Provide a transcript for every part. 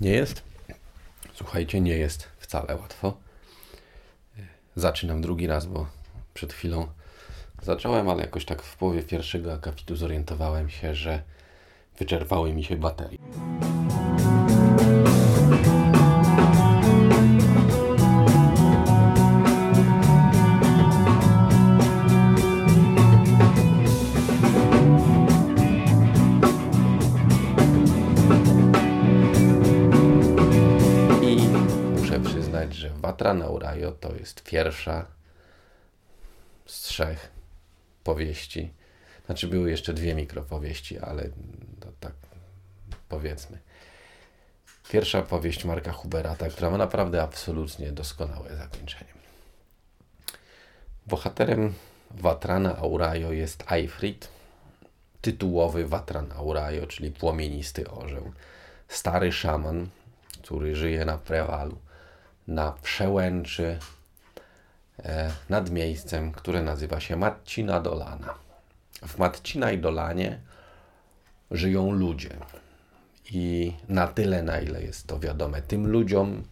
Nie jest? Słuchajcie, nie jest wcale łatwo. Zaczynam drugi raz, bo przed chwilą zacząłem, ale jakoś tak w połowie pierwszego akapitu zorientowałem się, że wyczerpały mi się baterie. Przyznać, że Watra na Urajo to jest pierwsza z trzech powieści. Znaczy były jeszcze dwie mikropowieści, ale tak powiedzmy. Pierwsza powieść Marka Huberata, która ma naprawdę absolutnie doskonałe zakończenie. Bohaterem Watrana Aurajo jest Eifrid, tytułowy Watran Aurajo, czyli płomienisty orzeł. Stary szaman, który żyje na Prewalu, na przełęczy e, nad miejscem, które nazywa się Matcina Dolana. W Matcina i Dolanie żyją ludzie. I na tyle, na ile jest to wiadome tym ludziom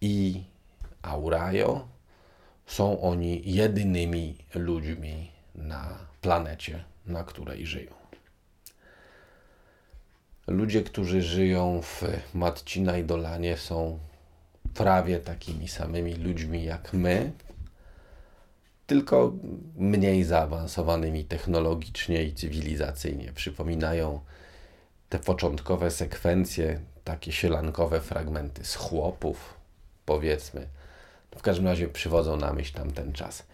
i Aurajo, są oni jedynymi ludźmi na planecie, na której żyją. Ludzie, którzy żyją w Matcina i Dolanie są prawie takimi samymi ludźmi jak my, tylko mniej zaawansowanymi technologicznie i cywilizacyjnie. Przypominają te początkowe sekwencje, takie sielankowe fragmenty z chłopów, powiedzmy. W każdym razie przywodzą na myśl tamten czas.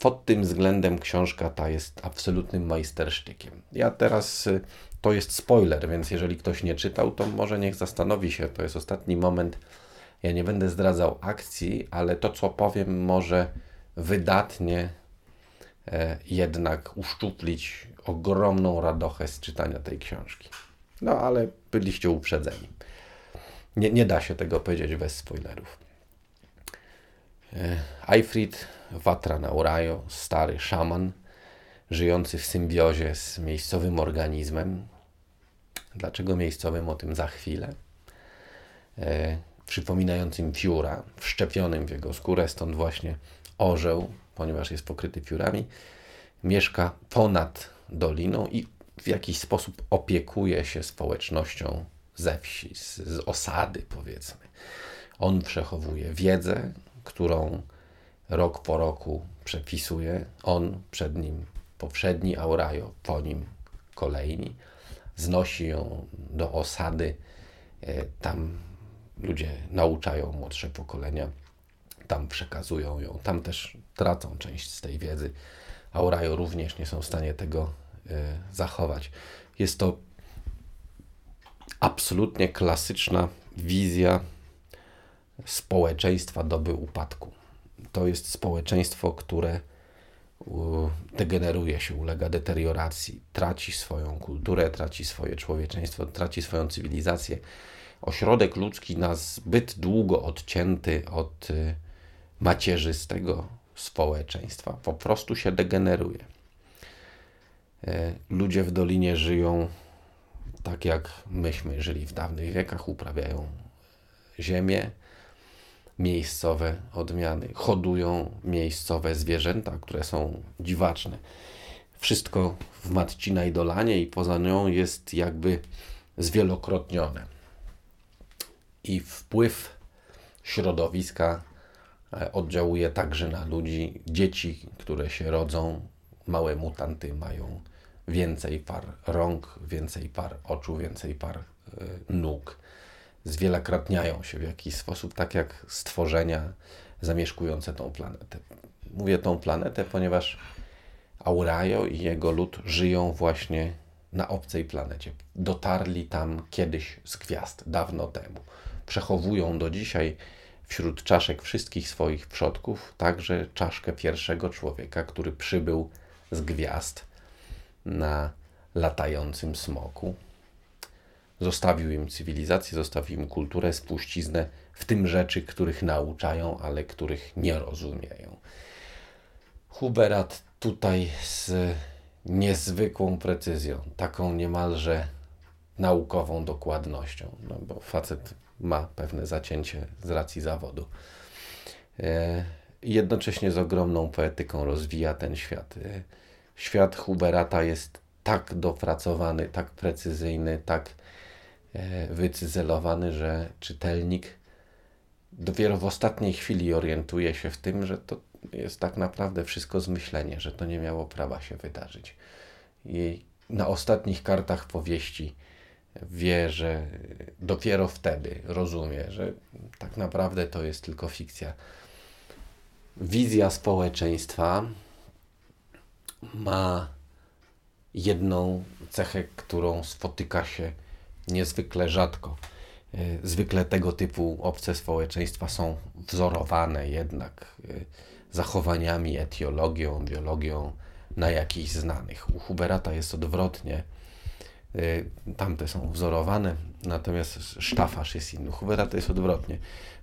Pod tym względem książka ta jest absolutnym majstersztykiem. Ja teraz, y, to jest spoiler, więc jeżeli ktoś nie czytał, to może niech zastanowi się. To jest ostatni moment. Ja nie będę zdradzał akcji, ale to, co powiem, może wydatnie e, jednak uszczuplić ogromną radochę z czytania tej książki. No, ale byliście uprzedzeni. Nie, nie da się tego powiedzieć bez spoilerów. E, Eifrid Vatra Urajo, stary szaman, żyjący w symbiozie z miejscowym organizmem. Dlaczego miejscowym? O tym za chwilę. E, przypominającym pióra, wszczepionym w jego skórę, stąd właśnie orzeł, ponieważ jest pokryty piórami, mieszka ponad doliną i w jakiś sposób opiekuje się społecznością ze wsi, z, z osady, powiedzmy. On przechowuje wiedzę, którą rok po roku przepisuje. On, przed nim poprzedni Aurajo, po nim kolejni. Znosi ją do osady. E, tam ludzie nauczają młodsze pokolenia, tam przekazują ją, tam też tracą część z tej wiedzy. Aurajo również nie są w stanie tego e, zachować. Jest to absolutnie klasyczna wizja społeczeństwa doby upadku. To jest społeczeństwo, które degeneruje się, ulega deterioracji, traci swoją kulturę, traci swoje człowieczeństwo, traci swoją cywilizację. Ośrodek ludzki na zbyt długo odcięty od y, macierzystego społeczeństwa po prostu się degeneruje. E, ludzie w dolinie żyją tak jak myśmy żyli w dawnych wiekach, uprawiają ziemię, miejscowe odmiany, hodują miejscowe zwierzęta, które są dziwaczne. Wszystko w Matcina i Dolanie i poza nią jest jakby zwielokrotnione. I wpływ środowiska e, oddziałuje także na ludzi. Dzieci, które się rodzą, małe mutanty mają więcej par rąk, więcej par oczu, więcej par y, nóg. Zwielokrotniają się w jakiś sposób, tak jak stworzenia zamieszkujące tą planetę. Mówię tą planetę, ponieważ Aurajo i jego lud żyją właśnie na obcej planecie. Dotarli tam kiedyś z gwiazd, dawno temu. Przechowują do dzisiaj wśród czaszek wszystkich swoich przodków także czaszkę pierwszego człowieka, który przybył z gwiazd na latającym smoku. Zostawił im cywilizację, zostawił im kulturę, spuściznę, w tym rzeczy, których nauczają, ale których nie rozumieją. Huberat tutaj z niezwykłą precyzją, taką niemalże naukową dokładnością, no bo facet ma pewne zacięcie z racji zawodu. E, jednocześnie z ogromną poetyką rozwija ten świat. E, świat Huberata jest tak dopracowany, tak precyzyjny, tak wycyzelowany, że czytelnik dopiero w ostatniej chwili orientuje się w tym, że to jest tak naprawdę wszystko zmyślenie, że to nie miało prawa się wydarzyć. I na ostatnich kartach powieści wie, że dopiero wtedy rozumie, że tak naprawdę to jest tylko fikcja. Wizja społeczeństwa ma jedną cechę, którą spotyka się niezwykle rzadko. E, zwykle tego typu obce społeczeństwa są wzorowane jednak e, zachowaniami, etiologią, biologią na jakichś znanych. U Huberata jest odwrotnie. E, tamte są wzorowane, natomiast sztafasz jest inny. U Huberata jest odwrotnie.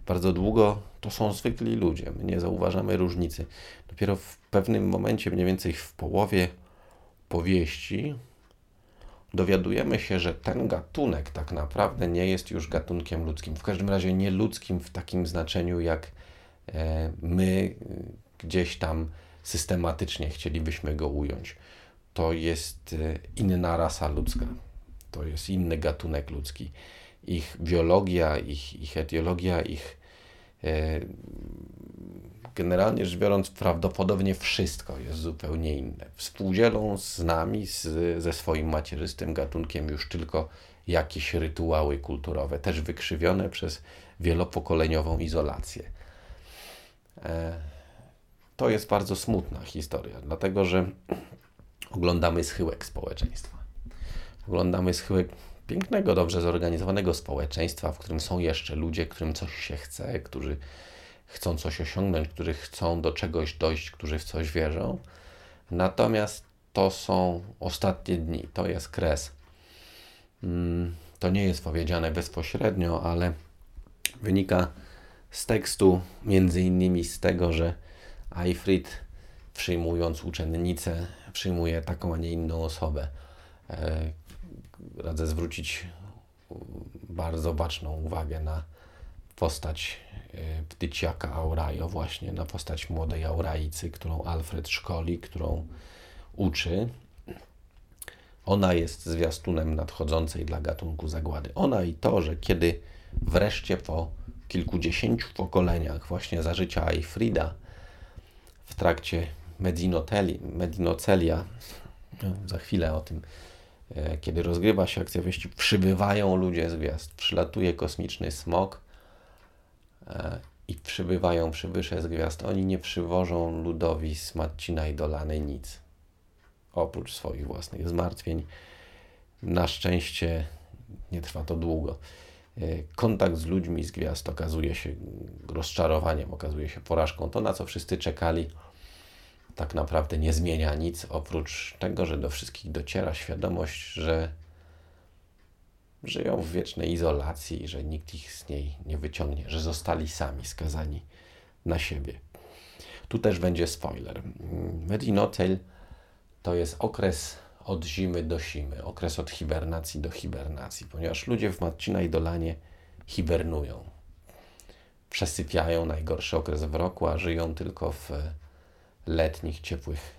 Bardzo długo to są zwykli ludzie, my nie zauważamy różnicy. Dopiero w pewnym momencie, mniej więcej w połowie powieści, dowiadujemy się, że ten gatunek tak naprawdę nie jest już gatunkiem ludzkim. W każdym razie nie ludzkim w takim znaczeniu, jak e, my gdzieś tam systematycznie chcielibyśmy go ująć. To jest e, inna rasa ludzka, to jest inny gatunek ludzki. Ich biologia, ich, ich etiologia, ich e, generalnie rzecz biorąc, prawdopodobnie wszystko jest zupełnie inne. Współdzielą z nami, z, ze swoim macierzystym gatunkiem już tylko jakieś rytuały kulturowe, też wykrzywione przez wielopokoleniową izolację. E, to jest bardzo smutna historia, dlatego że oglądamy schyłek społeczeństwa. Oglądamy schyłek pięknego, dobrze zorganizowanego społeczeństwa, w którym są jeszcze ludzie, którym coś się chce, którzy chcą coś osiągnąć, którzy chcą do czegoś dojść, którzy w coś wierzą. Natomiast to są ostatnie dni, to jest kres. Mm, to nie jest powiedziane bezpośrednio, ale wynika z tekstu, między innymi z tego, że Eifrid przyjmując uczennicę, przyjmuje taką, a nie inną osobę. E, radzę zwrócić bardzo baczną uwagę na postać Ptyciaka Aurajo, właśnie na postać młodej Auraicy, którą Alfred szkoli, którą uczy. Ona jest zwiastunem nadchodzącej dla gatunku zagłady. Ona i to, że kiedy wreszcie po kilkudziesięciu pokoleniach właśnie za życia Eifrida w trakcie Medinocelia, no, za chwilę o tym, e, kiedy rozgrywa się akcja wieści, przybywają ludzie z gwiazd, przylatuje kosmiczny smok, E, i przybywają przybysze z gwiazd. Oni nie przywożą ludowi z Marcina i Dolany nic, oprócz swoich własnych zmartwień. Na szczęście nie trwa to długo. E, kontakt z ludźmi z gwiazd okazuje się rozczarowaniem, okazuje się porażką. To, na co wszyscy czekali, tak naprawdę nie zmienia nic, oprócz tego, że do wszystkich dociera świadomość, że żyją w wiecznej izolacji że nikt ich z niej nie wyciągnie, że zostali sami skazani na siebie. Tu też będzie spoiler. Medinotel to jest okres od zimy do zimy, okres od hibernacji do hibernacji, ponieważ ludzie w Marcina i Dolanie hibernują. Przesypiają najgorszy okres w roku, a żyją tylko w letnich, ciepłych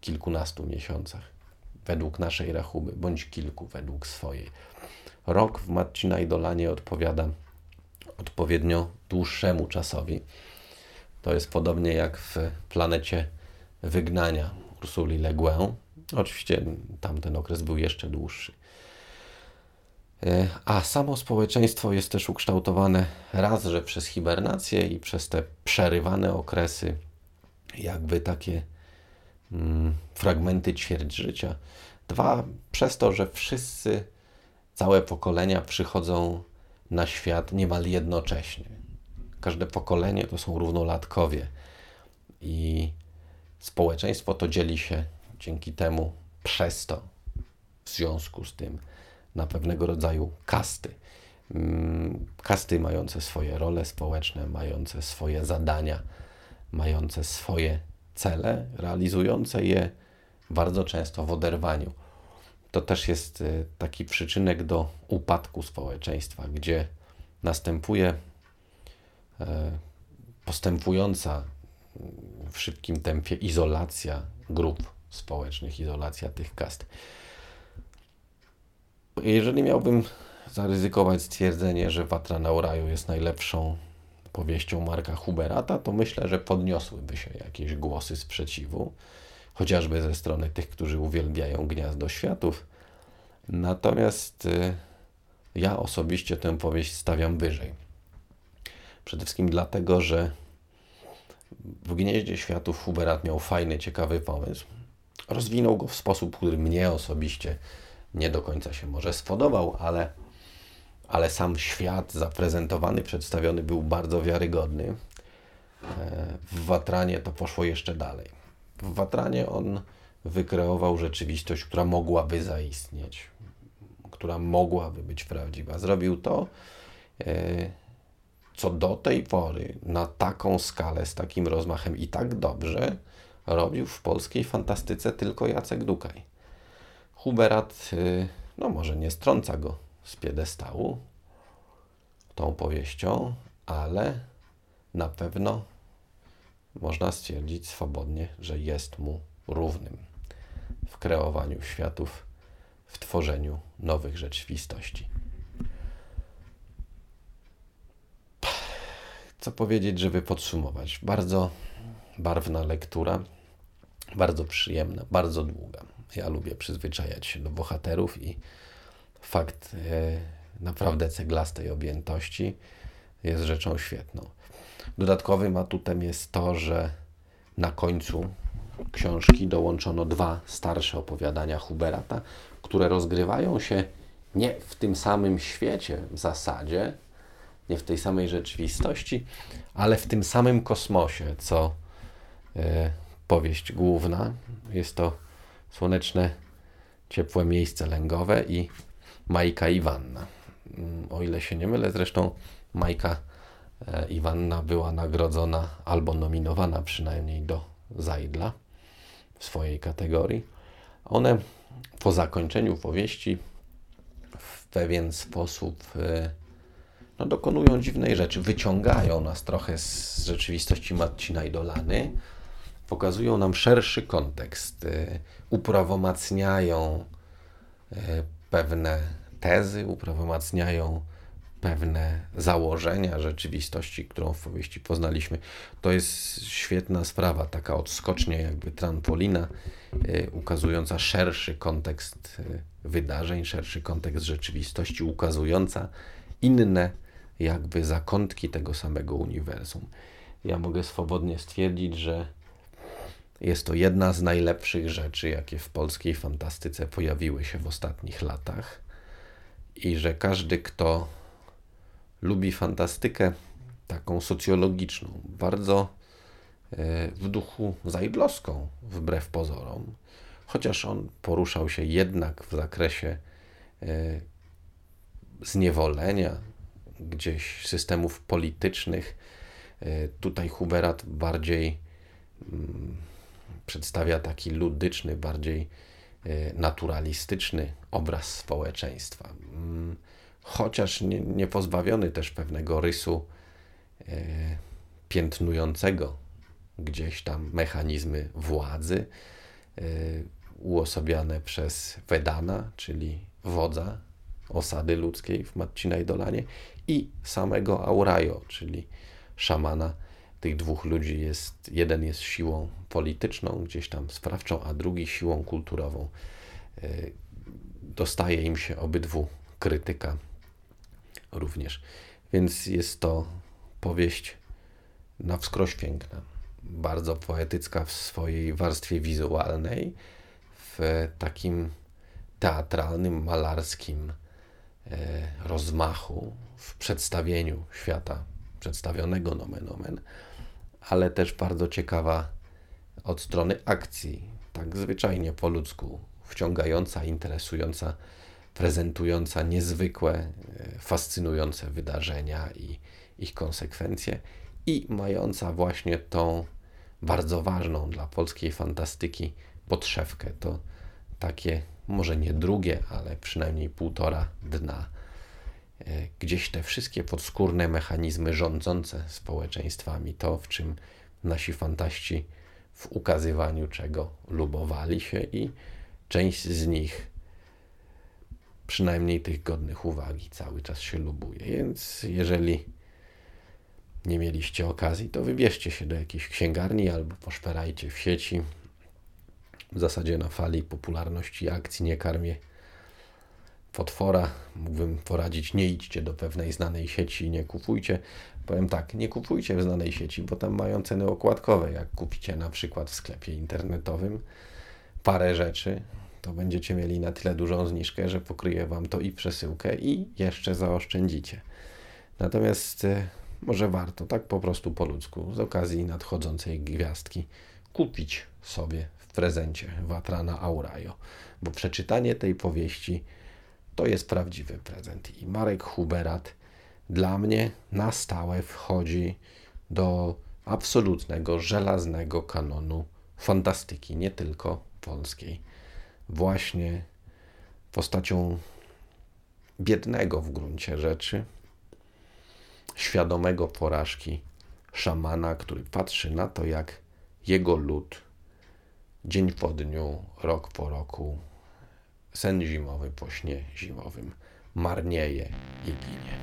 kilkunastu miesiącach. Według naszej rachuby, bądź kilku według swojej. Rok w Marcina i Dolanie odpowiada odpowiednio dłuższemu czasowi. To jest podobnie jak w planecie wygnania Ursuli Le Guin. Oczywiście tamten okres był jeszcze dłuższy. E, a samo społeczeństwo jest też ukształtowane raz, że przez hibernację i przez te przerywane okresy, jakby takie fragmenty ćwierć życia. Dwa, przez to, że wszyscy całe pokolenia przychodzą na świat niemal jednocześnie. Każde pokolenie to są równolatkowie i społeczeństwo to dzieli się dzięki temu przez to, w związku z tym, na pewnego rodzaju kasty. Mm, kasty mające swoje role społeczne, mające swoje zadania, mające swoje cele, realizujące je bardzo często w oderwaniu to też jest y, taki przyczynek do upadku społeczeństwa, gdzie następuje e, postępująca w szybkim tempie izolacja grup społecznych, izolacja tych kast. Jeżeli miałbym zaryzykować stwierdzenie, że Watra na Uraju jest najlepszą powieścią Marka Huberata, to myślę, że podniosłyby się jakieś głosy sprzeciwu, chociażby ze strony tych, którzy uwielbiają Gniazdo Światów. Natomiast y, ja osobiście tę powieść stawiam wyżej. Przede wszystkim dlatego, że w Gnieździe Światów Huberat miał fajny, ciekawy pomysł. Rozwinął go w sposób, który mnie osobiście nie do końca się może spodobał, ale, ale sam świat zaprezentowany, przedstawiony był bardzo wiarygodny. E, w Watranie to poszło jeszcze dalej. W Watranie on wykreował rzeczywistość, która mogłaby zaistnieć, która mogłaby być prawdziwa. Zrobił to, e, co do tej pory na taką skalę, z takim rozmachem i tak dobrze robił w polskiej fantastyce tylko Jacek Dukaj. Huberat, y, no może nie strąca go z piedestału tą powieścią, ale na pewno można stwierdzić swobodnie, że jest mu równym w kreowaniu światów, w tworzeniu nowych rzeczywistości. Co powiedzieć, żeby podsumować? Bardzo barwna lektura, bardzo przyjemna, bardzo długa. Ja lubię przyzwyczajać się do bohaterów i fakt e, naprawdę ceglastej objętości jest rzeczą świetną. Dodatkowym atutem jest to, że na końcu książki dołączono dwa starsze opowiadania Huberata, które rozgrywają się nie w tym samym świecie w zasadzie, nie w tej samej rzeczywistości, ale w tym samym kosmosie, co e, powieść główna. Jest to słoneczne, ciepłe miejsce lęgowe i Majka i Wanna. Mm, o ile się nie mylę, zresztą Majka e, i Wanna była nagrodzona albo nominowana przynajmniej do Zajdla w swojej kategorii. One po zakończeniu powieści w pewien sposób e, no, dokonują dziwnej rzeczy. Wyciągają nas trochę z rzeczywistości Marcina i Dolany, pokazują nam szerszy kontekst, y, uprawomacniają pewne tezy, uprawomacniają pewne założenia rzeczywistości, którą w powieści poznaliśmy. To jest świetna sprawa, taka odskocznie, jakby trampolina, y, ukazująca szerszy kontekst wydarzeń, szerszy kontekst rzeczywistości, ukazująca inne jakby zakątki tego samego uniwersum. Ja mogę swobodnie stwierdzić, że jest to jedna z najlepszych rzeczy, jakie w polskiej fantastyce pojawiły się w ostatnich latach, i że każdy, kto lubi fantastykę taką socjologiczną, bardzo e, w duchu zajdlowską, wbrew pozorom, chociaż on poruszał się jednak w zakresie e, zniewolenia, gdzieś systemów politycznych. E, tutaj Huberat bardziej mm, przedstawia taki ludyczny, bardziej e, naturalistyczny obraz społeczeństwa. Mm, chociaż nie, nie pozbawiony też pewnego rysu e, piętnującego gdzieś tam mechanizmy władzy, uosobiane przez Wedana, czyli wodza osady ludzkiej w Marcina Dolanie i samego Aurajo, czyli szamana. Tych dwóch ludzi jest, jeden jest siłą polityczną, gdzieś tam sprawczą, a drugi siłą kulturową. E, dostaje im się obydwu krytyka również. Więc jest to powieść na wskroś piękna, bardzo poetycka w swojej warstwie wizualnej, w takim teatralnym, malarskim E, rozmachu w przedstawieniu świata przedstawionego nomen omen, ale też bardzo ciekawa od strony akcji, tak zwyczajnie po ludzku, wciągająca, interesująca, prezentująca niezwykłe, e, fascynujące wydarzenia i ich konsekwencje i mająca właśnie tą bardzo ważną dla polskiej fantastyki podszewkę, to takie może nie drugie, ale przynajmniej półtora dna. E, gdzieś te wszystkie podskórne mechanizmy rządzące społeczeństwami, to w czym nasi fantaści w ukazywaniu czego lubowali się i część z nich, przynajmniej tych godnych uwagi, cały czas się lubuje. Więc jeżeli nie mieliście okazji, to wybierzcie się do jakiejś księgarni albo poszperajcie w sieci. W zasadzie na fali popularności akcji nie karmię potwora. Mógłbym poradzić, nie idźcie do pewnej znanej sieci nie kupujcie. Powiem tak, nie kupujcie w znanej sieci, bo tam mają ceny okładkowe. Jak kupicie na przykład w sklepie internetowym parę rzeczy, to będziecie mieli na tyle dużą zniżkę, że pokryje Wam to i przesyłkę i jeszcze zaoszczędzicie. Natomiast e, może warto tak po prostu po ludzku, z okazji nadchodzącej gwiazdki, kupić sobie w prezencie Watrana Aurajo, bo przeczytanie tej powieści to jest prawdziwy prezent. I Marek Huberat dla mnie na stałe wchodzi do absolutnego, żelaznego kanonu fantastyki, nie tylko polskiej. Właśnie postacią biednego w gruncie rzeczy, świadomego porażki szamana, który patrzy na to, jak jego lud dzień po dniu, rok po roku, sen zimowy po śnie zimowym marnieje i ginie.